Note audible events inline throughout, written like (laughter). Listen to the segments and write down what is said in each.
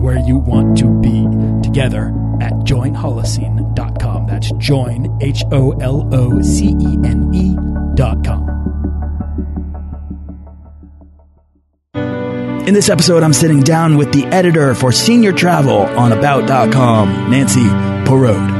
where you want to be together at joinholocene.com. That's join, H O L O C E N E.com. In this episode, I'm sitting down with the editor for Senior Travel on About.com, Nancy Parode.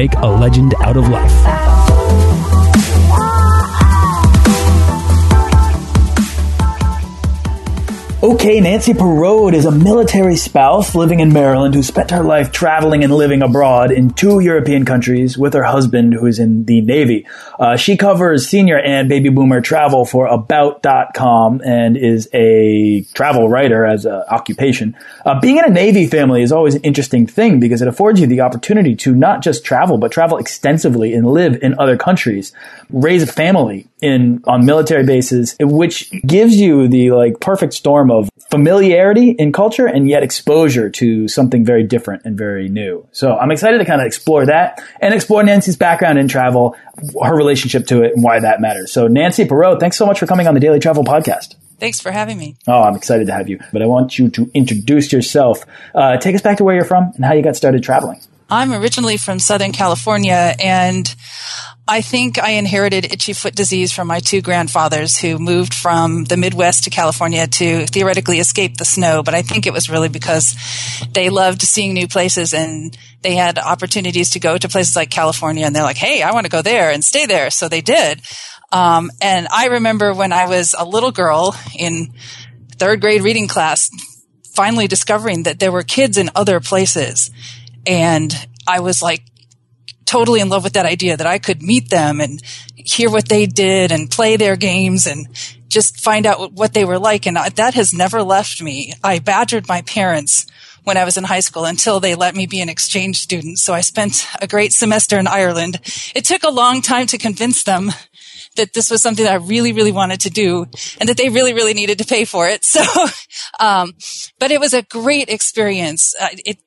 make a legend out of life. Okay, Nancy Parode is a military spouse living in Maryland who spent her life traveling and living abroad in two European countries with her husband who is in the Navy. Uh, she covers senior and baby boomer travel for About.com and is a travel writer as an occupation. Uh, being in a Navy family is always an interesting thing because it affords you the opportunity to not just travel, but travel extensively and live in other countries, raise a family in on military bases, which gives you the like perfect storm of familiarity in culture and yet exposure to something very different and very new. So I'm excited to kind of explore that and explore Nancy's background in travel, her relationship to it, and why that matters. So Nancy Parode, thanks so much for coming on the Daily Travel Podcast. Thanks for having me. Oh, I'm excited to have you. But I want you to introduce yourself. Uh, take us back to where you're from and how you got started traveling. I'm originally from Southern California and I think I inherited itchy foot disease from my two grandfathers who moved from the Midwest to California to theoretically escape the snow. But I think it was really because they loved seeing new places and they had opportunities to go to places like California and they're like, Hey, I want to go there and stay there. So they did. Um, and I remember when I was a little girl in third grade reading class, finally discovering that there were kids in other places. And I was like, totally in love with that idea that I could meet them and hear what they did and play their games and just find out what they were like. And that has never left me. I badgered my parents when I was in high school until they let me be an exchange student. So I spent a great semester in Ireland. It took a long time to convince them that this was something that I really, really wanted to do and that they really, really needed to pay for it. (laughs) So, um, but it was a great experience. It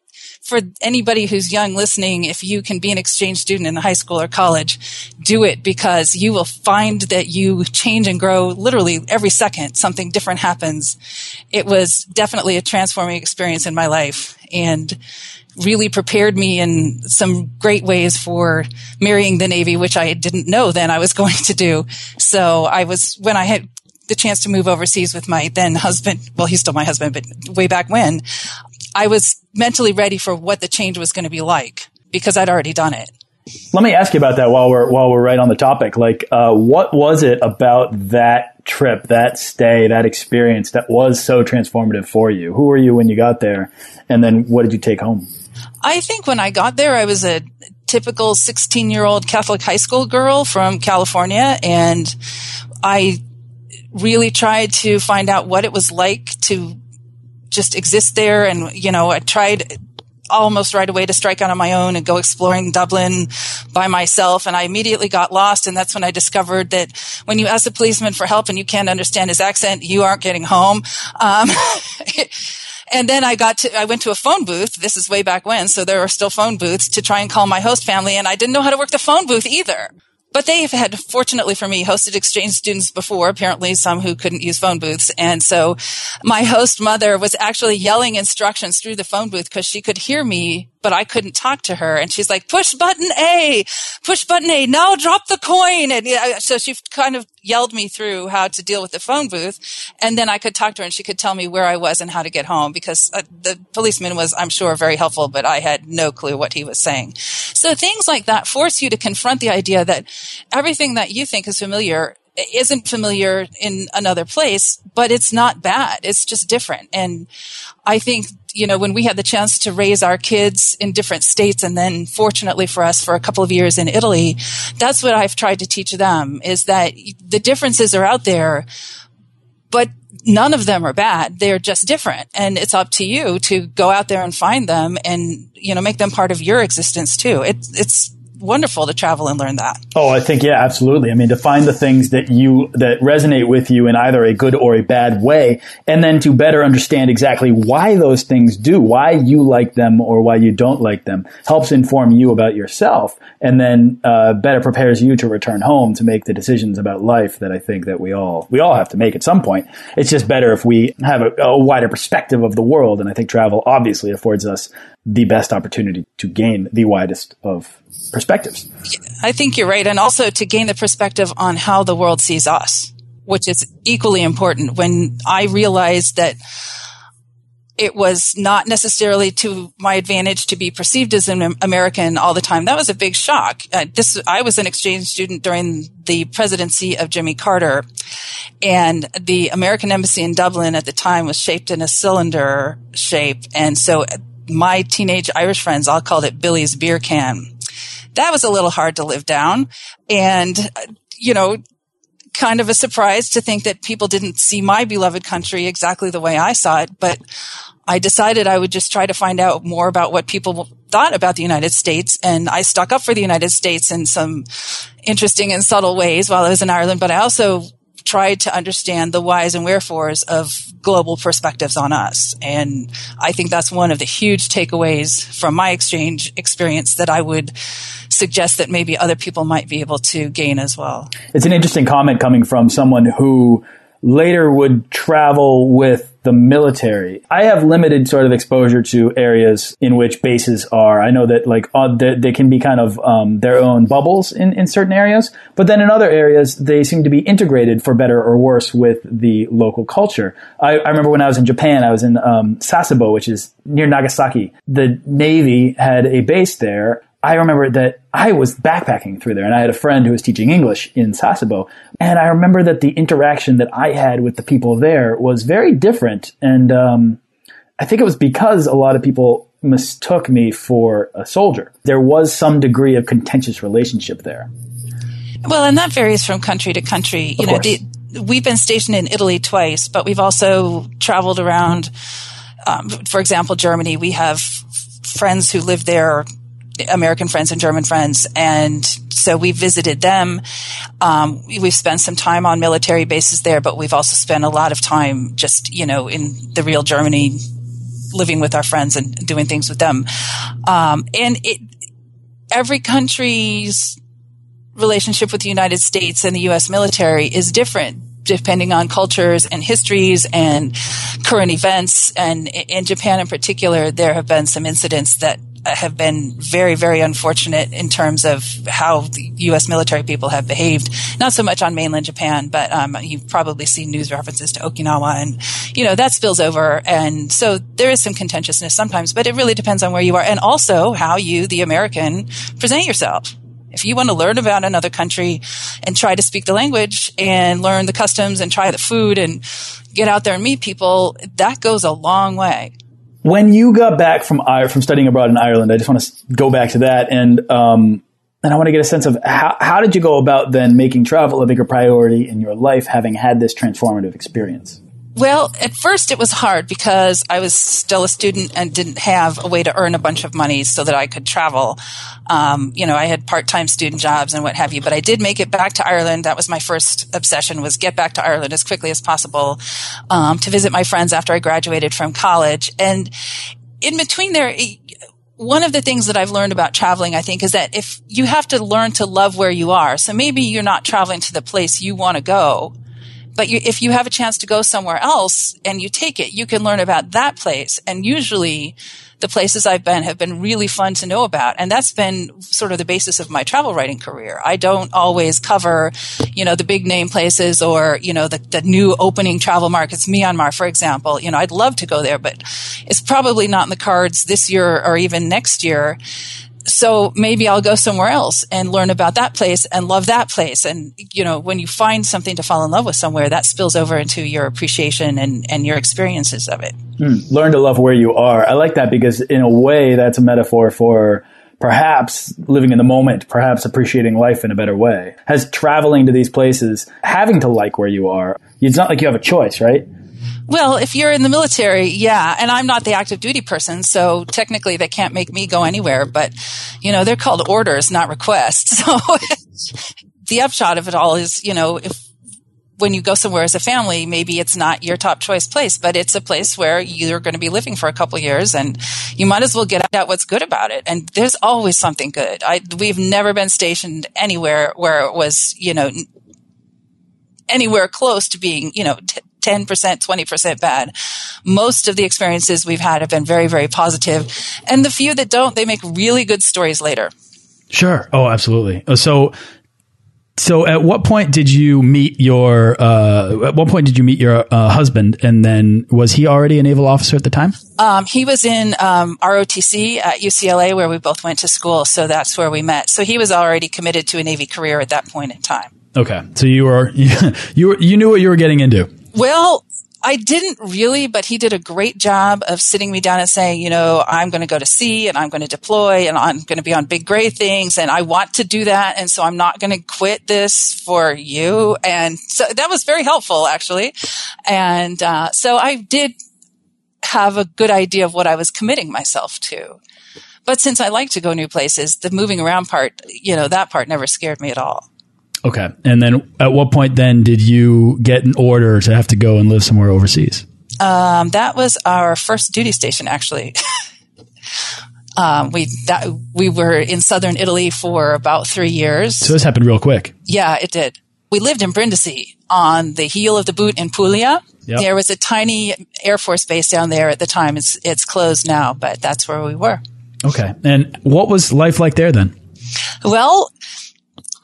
for anybody who's young listening, if you can be an exchange student in high school or college, do it because you will find that you change and grow literally every second. Something different happens. It was definitely a transforming experience in my life and really prepared me in some great ways for marrying the Navy, which I didn't know then I was (laughs) going to do. So I was, when I had the chance to move overseas with my then husband, well, he's still my husband, but way back when, I was mentally ready for what the change was going to be like because I'd already done it. Let me ask you about that while we're while we're right on the topic. Like, uh, what was it about that trip, that stay, that experience that was so transformative for you? Who were you when you got there, and then what did you take home? I think when I got there, I was a typical 16 year old Catholic high school girl from California, and I really tried to find out what it was like to just exist there. And, you know, I tried almost right away to strike out on my own and go exploring Dublin by myself. And I immediately got lost. And that's when I discovered that when you ask a policeman for help and you can't understand his accent, you aren't getting home. Um, (laughs) and then I got to, I went to a phone booth. This is way back when. So there were still phone booths to try and call my host family. And I didn't know how to work the phone booth either. But they have had, fortunately for me, hosted exchange students before, apparently some who couldn't use phone booths. And so my host mother was actually yelling instructions through the phone booth because she could hear me but I couldn't talk to her. And she's like, push button A, push button A, now drop the coin. And so she kind of yelled me through how to deal with the phone booth. And then I could talk to her and she could tell me where I was and how to get home because uh, the policeman was, I'm sure, very helpful, but I had no clue what he was saying. So things like that force you to confront the idea that everything that you think is familiar isn't familiar in another place, but it's not bad. It's just different. And I think you know, when we had the chance to raise our kids in different states and then fortunately for us for a couple of years in Italy, that's what I've tried to teach them is that the differences are out there, but none of them are bad. They're just different. And it's up to you to go out there and find them and, you know, make them part of your existence too. It's, it's, wonderful to travel and learn that. Oh, I think yeah, absolutely. I mean, to find the things that you that resonate with you in either a good or a bad way, and then to better understand exactly why those things do, why you like them or why you don't like them, helps inform you about yourself, and then uh, better prepares you to return home to make the decisions about life that I think that we all we all have to make at some point. It's just better if we have a, a wider perspective of the world, and I think travel obviously affords us the best opportunity to gain the widest of perspectives. I think you're right. And also to gain the perspective on how the world sees us, which is equally important. When I realized that it was not necessarily to my advantage to be perceived as an American all the time. That was a big shock. Uh, this, I was an exchange student during the presidency of Jimmy Carter and the American embassy in Dublin at the time was shaped in a cylinder shape. And so my teenage Irish friends all called it Billy's beer can. That was a little hard to live down. And, you know, kind of a surprise to think that people didn't see my beloved country exactly the way I saw it. But I decided I would just try to find out more about what people thought about the United States. And I stuck up for the United States in some interesting and subtle ways while I was in Ireland. But I also tried to understand the whys and wherefores of global perspectives on us. And I think that's one of the huge takeaways from my exchange experience that I would suggest that maybe other people might be able to gain as well. It's an interesting comment coming from someone who later would travel with the military. I have limited sort of exposure to areas in which bases are. I know that like uh, they, they, can be kind of um, their own bubbles in, in certain areas, but then in other areas they seem to be integrated for better or worse with the local culture. I, I remember when I was in Japan, I was in um, Sasebo, which is near Nagasaki. The Navy had a base there. I remember that I was backpacking through there and I had a friend who was teaching English in Sasebo. And I remember that the interaction that I had with the people there was very different. And, um, I think it was because a lot of people mistook me for a soldier. There was some degree of contentious relationship there. Well, and that varies from country to country. You know, the, we've been stationed in Italy twice, but we've also traveled around. Um, for example, Germany. We have friends who live there American friends and German friends. And so we visited them. Um, we've spent some time on military bases there, but we've also spent a lot of time just, you know, in the real Germany, living with our friends and doing things with them. Um, and it, every country's relationship with the United States and the U.S. military is different depending on cultures and histories and current events. And in Japan in particular, there have been some incidents that have been very, very unfortunate in terms of how the U.S. military people have behaved. Not so much on mainland Japan, but um, you've probably seen news references to Okinawa, and you know that spills over. And so there is some contentiousness sometimes, but it really depends on where you are, and also how you, the American, present yourself. If you want to learn about another country and try to speak the language and learn the customs and try the food and get out there and meet people, that goes a long way. When you got back from from studying abroad in Ireland, I just want to go back to that and um, and I want to get a sense of how how did you go about then making travel a bigger priority in your life, having had this transformative experience. Well, at first it was hard because I was still a student and didn't have a way to earn a bunch of money so that I could travel. Um, you know, I had part-time student jobs and what have you, but I did make it back to Ireland. That was my first obsession was get back to Ireland as quickly as possible, um, to visit my friends after I graduated from college. And in between there, one of the things that I've learned about traveling, I think, is that if you have to learn to love where you are. So maybe you're not traveling to the place you want to go, but you, if you have a chance to go somewhere else and you take it, you can learn about that place. And usually the places I've been have been really fun to know about. And that's been sort of the basis of my travel writing career. I don't always cover, you know, the big name places or, you know, the, the new opening travel markets, Myanmar, for example. You know, I'd love to go there, but it's probably not in the cards this year or even next year so maybe I'll go somewhere else and learn about that place and love that place. And, you know, when you find something to fall in love with somewhere, that spills over into your appreciation and, and your experiences of it. Hmm. Learn to love where you are. I like that because in a way that's a metaphor for perhaps living in the moment, perhaps appreciating life in a better way. Has traveling to these places, having to like where you are, it's not like you have a choice, right? Well, if you're in the military, yeah. And I'm not the active duty person, so technically they can't make me go anywhere. But, you know, they're called orders, not requests. (laughs) So the upshot of it all is, you know, if when you go somewhere as a family, maybe it's not your top choice place, but it's a place where you're going to be living for a couple years and you might as well get out what's good about it. And there's always something good. I, we've never been stationed anywhere where it was, you know, anywhere close to being, you know, t- 10%, 20% bad. Most of the experiences we've had have been very, very positive. And the few that don't, they make really good stories later. Sure. Oh, absolutely. Uh, so, so at what point did you meet your, uh, at what point did you meet your uh, husband? And then was he already a naval officer at the time? Um, he was in um, ROTC at UCLA where we both went to school. So that's where we met. So he was already committed to a Navy career at that point in time. Okay. So you were, (laughs) you were, you knew what you were getting into. Well, I didn't really, but he did a great job of sitting me down and saying, you know, I'm going to go to sea and I'm going to deploy and I'm going to be on big gray things and I want to do that. And so I'm not going to quit this for you. And so that was very helpful actually. And, uh, so I did have a good idea of what I was committing myself to. But since I like to go new places, the moving around part, you know, that part never scared me at all. Okay. And then at what point then did you get an order to have to go and live somewhere overseas? Um, that was our first duty station, actually. (laughs) um, we that we were in southern Italy for about three years. So this happened real quick. Yeah, it did. We lived in Brindisi on the heel of the boot in Puglia. Yep. There was a tiny Air Force base down there at the time. It's it's closed now, but that's where we were. Okay. And what was life like there then? Well,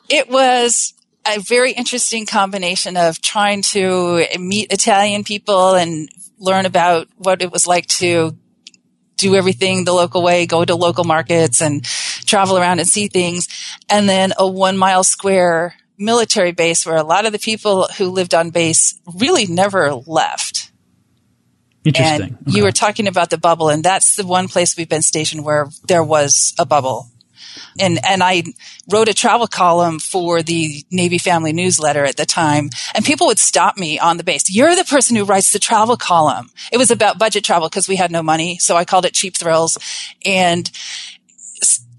it was a very interesting combination of trying to meet Italian people and learn about what it was like to do everything the local way, go to local markets and travel around and see things. And then a one mile square military base where a lot of the people who lived on base really never left. Interesting. And okay. you were talking about the bubble, and that's the one place we've been stationed where there was a bubble and and I wrote a travel column for the Navy Family Newsletter at the time, and people would stop me on the base. You're the person who writes the travel column. It was about budget travel because we had no money, so I called it Cheap Thrills, and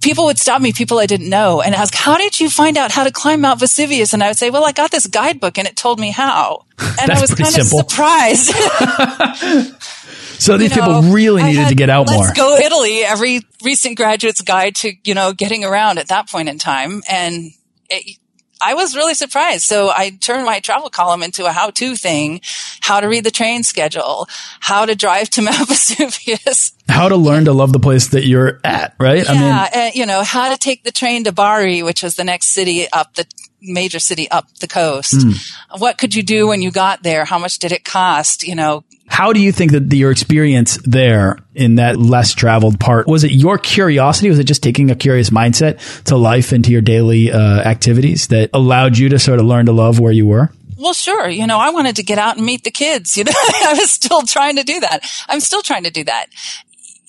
people would stop me, people I didn't know, and ask, "How did you find out how to climb Mount Vesuvius?" And I would say, "Well, I got this guidebook, and it told me how." (laughs) And I was kind simple. of surprised. (laughs) (laughs) So these you know, people really needed to get out let's more. Let's go Italy. Every recent graduate's guide to you know getting around at that point in time, and it, I was really surprised. So I turned my travel column into a how-to thing: how to read the train schedule, how to drive to (laughs) Mount Vesuvius, how to learn to love the place that you're at. Right? Yeah, I mean, you know how to take the train to Bari, which was the next city up the major city up the coast. Mm. What could you do when you got there? How much did it cost? You know, how do you think that the, your experience there in that less traveled part was it your curiosity? Was it just taking a curious mindset to life and to your daily uh, activities that allowed you to sort of learn to love where you were? Well, sure. You know, I wanted to get out and meet the kids. You know, (laughs) I was still trying to do that. I'm still trying to do that.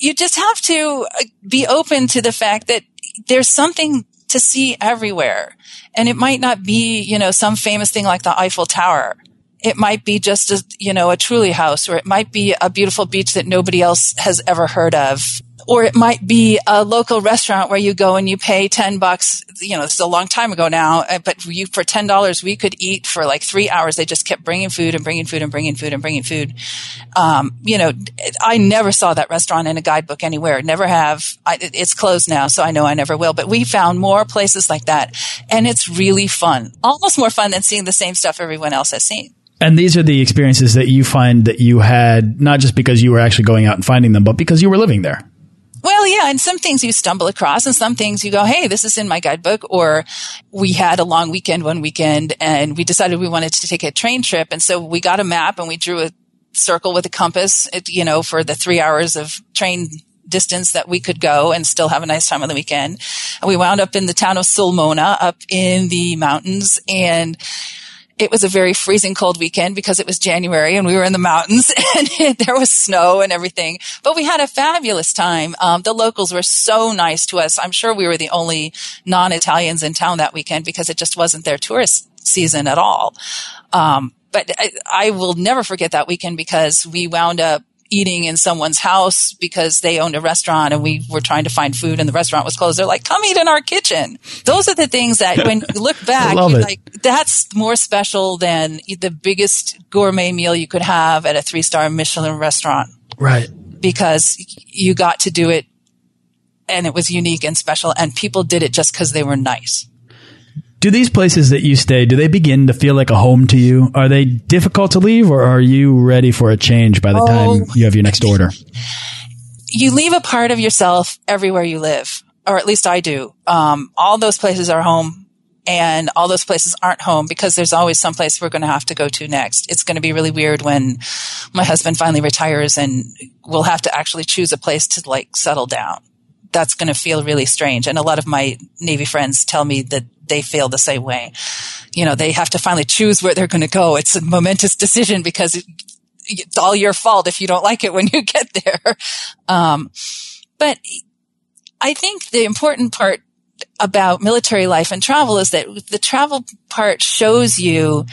You just have to uh, be open to the fact that there's something to see everywhere. And it might not be, you know, some famous thing like the Eiffel Tower it might be just a, you know, a truly house, or it might be a beautiful beach that nobody else has ever heard of. Or it might be a local restaurant where you go and you pay 10 bucks you know is a long time ago now uh, but you for $10 we could eat for like three hours. They just kept bringing food and bringing food and bringing food and bringing food. Um, you know i never saw that restaurant in a guidebook anywhere. Never have. I, it's closed now so i know i never will. But we found more places like that and it's really fun. Almost more fun than seeing the same stuff everyone else has seen. And these are the experiences that you find that you had not just because you were actually going out and finding them, but because you were living there. Well, yeah, and some things you stumble across and some things you go, hey, this is in my guidebook. Or we had a long weekend one weekend and we decided we wanted to take a train trip. And so we got a map and we drew a circle with a compass, you know, for the three hours of train distance that we could go and still have a nice time on the weekend. And we wound up in the town of Sulmona up in the mountains and it was a very freezing cold weekend because it was January and we were in the mountains (laughs) and there was snow and everything. But we had a fabulous time. Um, the locals were so nice to us. I'm sure we were the only non-Italians in town that weekend because it just wasn't their tourist season at all. Um, but I, I will never forget that weekend because we wound up eating in someone's house because they owned a restaurant and we were trying to find food and the restaurant was closed. They're like, come eat in our kitchen. Those are the things that when you look (laughs) back, you're like, that's more special than the biggest gourmet meal you could have at a three star Michelin restaurant. Right. Because you got to do it and it was unique and special and people did it just because they were nice. Do these places that you stay, do they begin to feel like a home to you? Are they difficult to leave or are you ready for a change by the oh, time you have your next order? You leave a part of yourself everywhere you live, or at least I do. Um, all those places are home and all those places aren't home because there's always some place we're going to have to go to next. It's going to be really weird when my husband finally retires and we'll have to actually choose a place to like settle down. That's going to feel really strange. And a lot of my Navy friends tell me that they feel the same way. You know, they have to finally choose where they're going to go. It's a momentous decision because it, it's all your fault if you don't like it when you get there. Um, but I think the important part about military life and travel is that the travel part shows you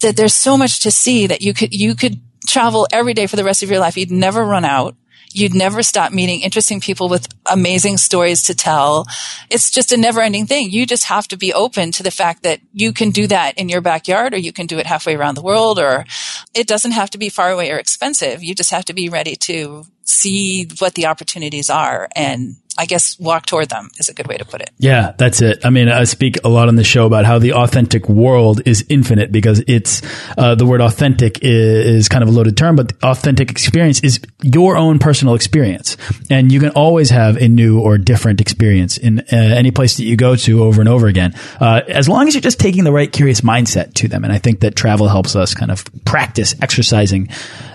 that there's so much to see that you could, you could travel every day for the rest of your life. You'd never run out you'd never stop meeting interesting people with amazing stories to tell. It's just a never ending thing. You just have to be open to the fact that you can do that in your backyard or you can do it halfway around the world or it doesn't have to be far away or expensive. You just have to be ready to see what the opportunities are and I guess walk toward them is a good way to put it. Yeah, that's it. I mean, I speak a lot on the show about how the authentic world is infinite because it's uh, the word authentic is, is, kind of a loaded term, but the authentic experience is your own personal experience, and you can always have a new or different experience in uh, any place that you go to over and over again, uh, as long as you're just taking the right curious mindset to them. And I think that travel helps us kind of practice exercising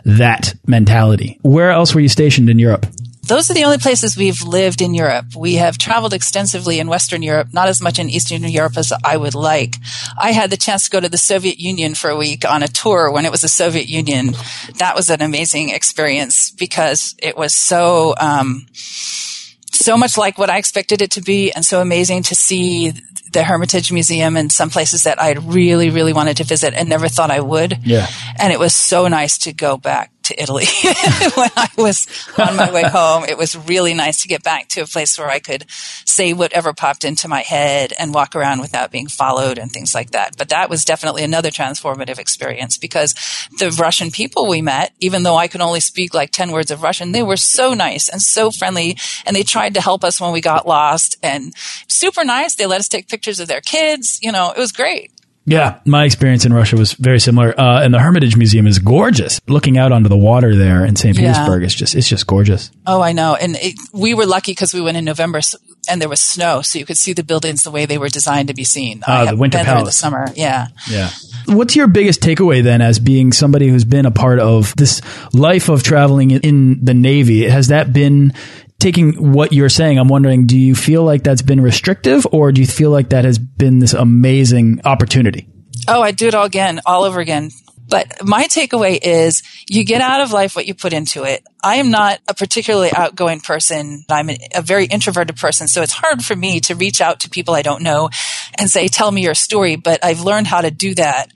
that mentality. Where else were you stationed in Europe? Those are the only places we've lived in Europe. We have traveled extensively in Western Europe, not as much in Eastern Europe as I would like. I had the chance to go to the Soviet Union for a week on a tour when it was the Soviet Union. That was an amazing experience because it was so, um, so much like what I expected it to be and so amazing to see the Hermitage Museum and some places that I really, really wanted to visit and never thought I would. Yeah. And it was so nice to go back to Italy (laughs) when I was on my way home. It was really nice to get back to a place where I could say whatever popped into my head and walk around without being followed and things like that. But that was definitely another transformative experience because the Russian people we met, even though I could only speak like 10 words of Russian, they were so nice and so friendly and they tried to help us when we got lost and super nice. They let us take pictures of their kids. You know, it was great. Yeah, my experience in Russia was very similar. Uh, and the Hermitage Museum is gorgeous. Looking out onto the water there in St. Petersburg, yeah. it's just it's just gorgeous. Oh, I know. And it, we were lucky because we went in November and there was snow, so you could see the buildings the way they were designed to be seen. Ah, the Winter Palace. in the summer, yeah, yeah. What's your biggest takeaway then, as being somebody who's been a part of this life of traveling in the Navy? Has that been taking what you're saying, I'm wondering, do you feel like that's been restrictive or do you feel like that has been this amazing opportunity? Oh, I'd do it all again, all over again. But my takeaway is you get out of life what you put into it. I am not a particularly outgoing person. I'm a very introverted person. So it's hard for me to reach out to people I don't know and say, tell me your story. But I've learned how to do that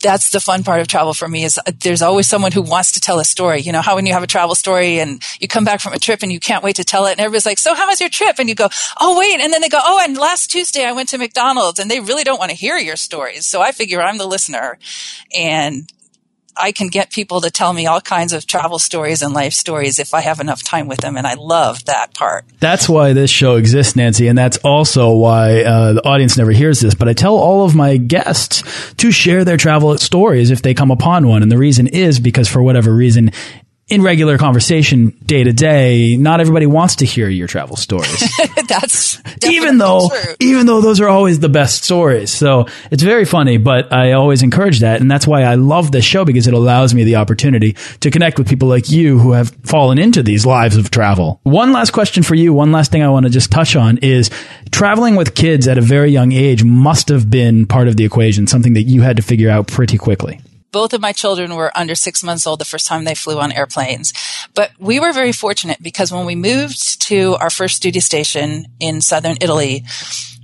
that's the fun part of travel for me is uh, there's always someone who wants to tell a story. You know, how when you have a travel story and you come back from a trip and you can't wait to tell it and everybody's like, so how was your trip? And you go, oh, wait. And then they go, oh, and last Tuesday I went to McDonald's and they really don't want to hear your stories. So I figure I'm the listener and I can get people to tell me all kinds of travel stories and life stories if I have enough time with them. And I love that part. That's why this show exists, Nancy. And that's also why uh, the audience never hears this. But I tell all of my guests to share their travel stories if they come upon one. And the reason is because for whatever reason, in regular conversation day to day, not everybody wants to hear your travel stories. (laughs) That's even though true. even though those are always the best stories. So it's very funny, but I always encourage that, and that's why I love this show because it allows me the opportunity to connect with people like you who have fallen into these lives of travel. One last question for you. One last thing I want to just touch on is traveling with kids at a very young age must have been part of the equation, something that you had to figure out pretty quickly both of my children were under six months old the first time they flew on airplanes. But we were very fortunate because when we moved to our first duty station in southern Italy,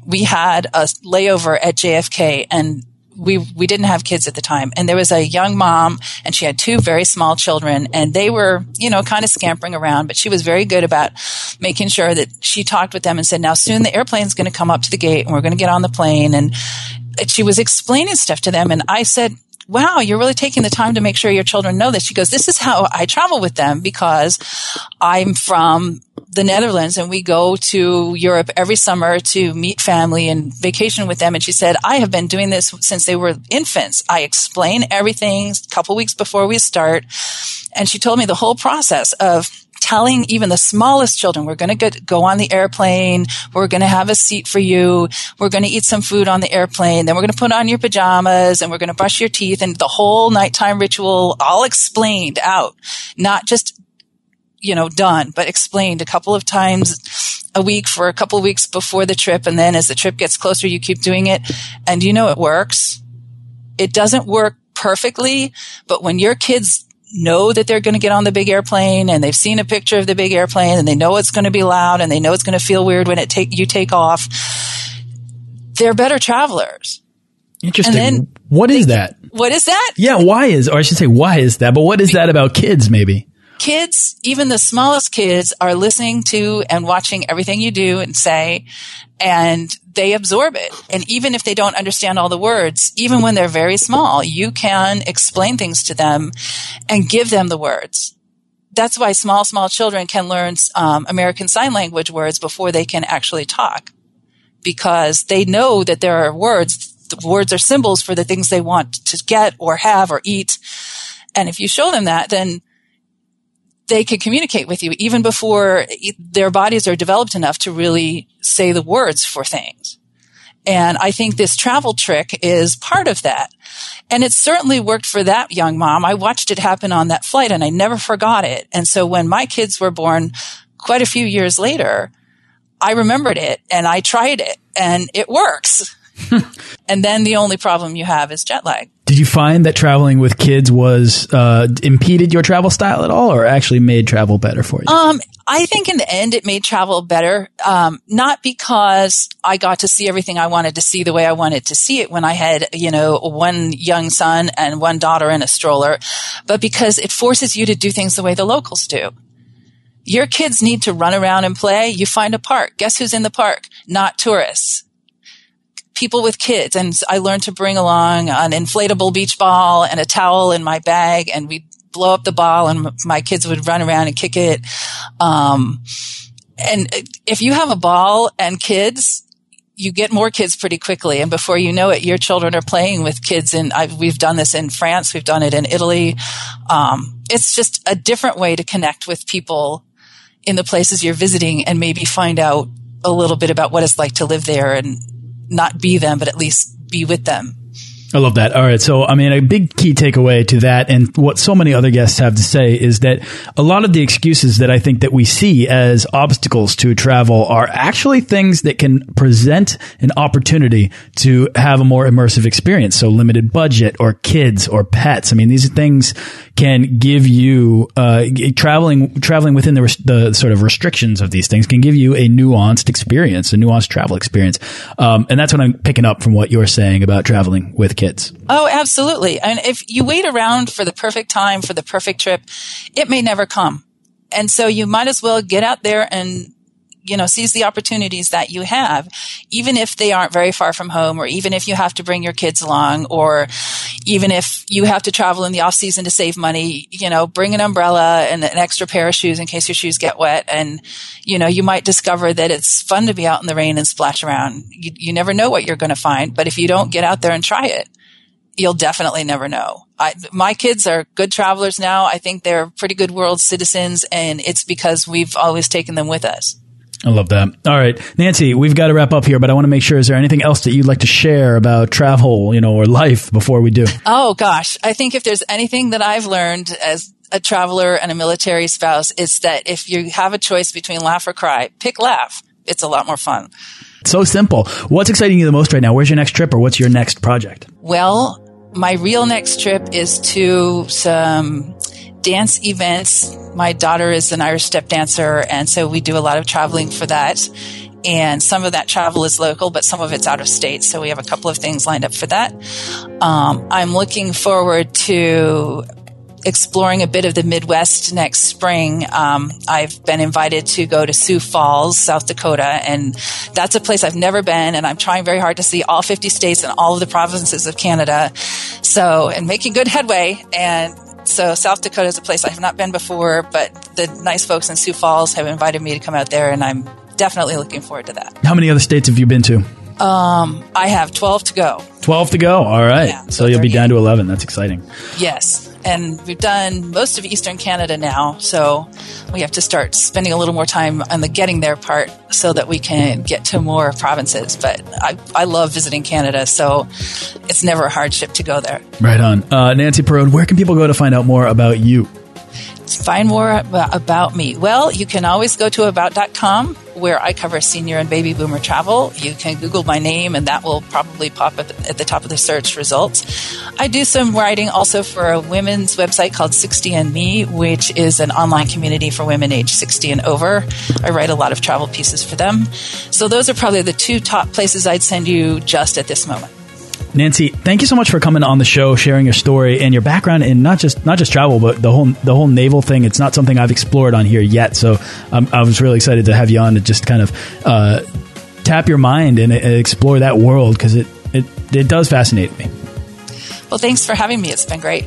we had a layover at JFK and we we didn't have kids at the time and there was a young mom and she had two very small children and they were you know kind of scampering around but she was very good about making sure that she talked with them and said now soon the airplane's going to come up to the gate and we're going to get on the plane and she was explaining stuff to them and I said wow, you're really taking the time to make sure your children know this. She goes, this is how I travel with them because I'm from the Netherlands and we go to Europe every summer to meet family and vacation with them. And she said, I have been doing this since they were infants. I explain everything a couple weeks before we start. And she told me the whole process of telling even the smallest children, we're going to go on the airplane. We're going to have a seat for you. We're going to eat some food on the airplane. Then we're going to put on your pajamas and we're going to brush your teeth and the whole nighttime ritual all explained out, not just, you know, done, but explained a couple of times a week for a couple of weeks before the trip. And then as the trip gets closer, you keep doing it. And you know, it works. It doesn't work perfectly, but when your kids know that they're going to get on the big airplane and they've seen a picture of the big airplane and they know it's going to be loud and they know it's going to feel weird when it take you take off. They're better travelers. Interesting. Then, what is that? What is that? Yeah, why is or I should say why is that? But what is that about kids maybe? Kids, even the smallest kids are listening to and watching everything you do and say and they absorb it. And even if they don't understand all the words, even when they're very small, you can explain things to them and give them the words. That's why small, small children can learn um, American Sign Language words before they can actually talk because they know that there are words. The words are symbols for the things they want to get or have or eat. And if you show them that, then they can communicate with you even before their bodies are developed enough to really say the words for things. And I think this travel trick is part of that. And it certainly worked for that young mom. I watched it happen on that flight and I never forgot it. And so when my kids were born quite a few years later, I remembered it and I tried it and it works. (laughs) and then the only problem you have is jet lag. Did you find that traveling with kids was uh, impeded your travel style at all, or actually made travel better for you? Um, I think in the end it made travel better. Um, not because I got to see everything I wanted to see the way I wanted to see it when I had, you know, one young son and one daughter in a stroller, but because it forces you to do things the way the locals do. Your kids need to run around and play. You find a park. Guess who's in the park? Not tourists people with kids and I learned to bring along an inflatable beach ball and a towel in my bag and we'd blow up the ball and my kids would run around and kick it. Um, and if you have a ball and kids, you get more kids pretty quickly. And before you know it, your children are playing with kids. And we've done this in France. We've done it in Italy. Um, it's just a different way to connect with people in the places you're visiting and maybe find out a little bit about what it's like to live there and not be them, but at least be with them. I love that. All right. So, I mean, a big key takeaway to that and what so many other guests have to say is that a lot of the excuses that I think that we see as obstacles to travel are actually things that can present an opportunity to have a more immersive experience. So limited budget or kids or pets. I mean, these things can give you, uh, traveling, traveling within the, the sort of restrictions of these things can give you a nuanced experience, a nuanced travel experience. Um, and that's what I'm picking up from what you're saying about traveling with kids. Oh, absolutely. And if you wait around for the perfect time for the perfect trip, it may never come. And so you might as well get out there and you know, seize the opportunities that you have, even if they aren't very far from home, or even if you have to bring your kids along, or even if you have to travel in the off season to save money, you know, bring an umbrella and an extra pair of shoes in case your shoes get wet. And, you know, you might discover that it's fun to be out in the rain and splash around. You, you never know what you're going to find, but if you don't get out there and try it, you'll definitely never know. I, my kids are good travelers now. I think they're pretty good world citizens, and it's because we've always taken them with us. I love that. All right, Nancy, we've got to wrap up here, but I want to make sure is there anything else that you'd like to share about travel, you know, or life before we do? Oh gosh, I think if there's anything that I've learned as a traveler and a military spouse, it's that if you have a choice between laugh or cry, pick laugh. It's a lot more fun. So simple. What's exciting you the most right now? Where's your next trip or what's your next project? Well, my real next trip is to some dance events. My daughter is an Irish step dancer, and so we do a lot of traveling for that. And some of that travel is local, but some of it's out of state. So we have a couple of things lined up for that. Um, I'm looking forward to exploring a bit of the Midwest next spring. Um, I've been invited to go to Sioux Falls, South Dakota, and that's a place I've never been. And I'm trying very hard to see all 50 states and all of the provinces of Canada. So, and making good headway. And so South Dakota is a place I have not been before, but the nice folks in Sioux Falls have invited me to come out there, and I'm definitely looking forward to that. How many other states have you been to? Um, I have 12 to go. 12 to go. All right. Yeah, so you'll be down to 11. That's exciting. Yes. And we've done most of Eastern Canada now. So we have to start spending a little more time on the getting there part so that we can get to more provinces. But I, I love visiting Canada. So it's never a hardship to go there. Right on. Uh, Nancy Parode, where can people go to find out more about you? find more about me? Well, you can always go to about.com where I cover senior and baby boomer travel. You can Google my name and that will probably pop up at the top of the search results. I do some writing also for a women's website called 60 and Me, which is an online community for women age 60 and over. I write a lot of travel pieces for them. So those are probably the two top places I'd send you just at this moment. Nancy, thank you so much for coming on the show, sharing your story and your background in not just not just travel, but the whole the whole naval thing. It's not something I've explored on here yet, so um, I was really excited to have you on to just kind of uh, tap your mind and, and explore that world because it, it it does fascinate me. Well, thanks for having me. It's been great.